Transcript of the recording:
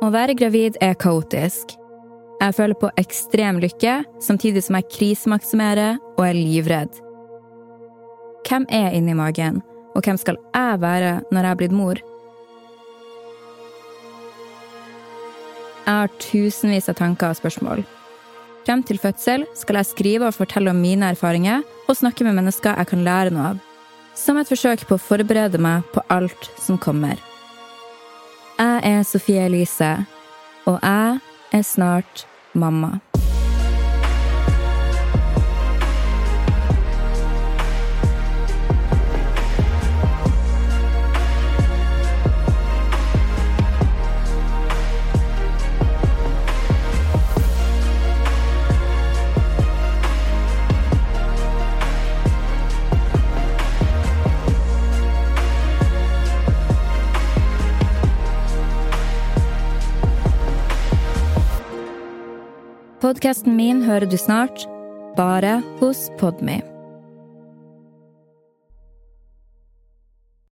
Å være gravid er kaotisk. Jeg føler på ekstrem lykke, samtidig som jeg krisemaksimerer og er livredd. Hvem er inni magen, og hvem skal jeg være når jeg er blitt mor? Jeg har tusenvis av tanker og spørsmål. Frem til fødsel skal jeg skrive og fortelle om mine erfaringer og snakke med mennesker jeg kan lære noe av. Som et forsøk på å forberede meg på alt som kommer. Jeg er Sofie Elise, og jeg er snart mamma. Podkasten min hører du snart, bare hos Podme.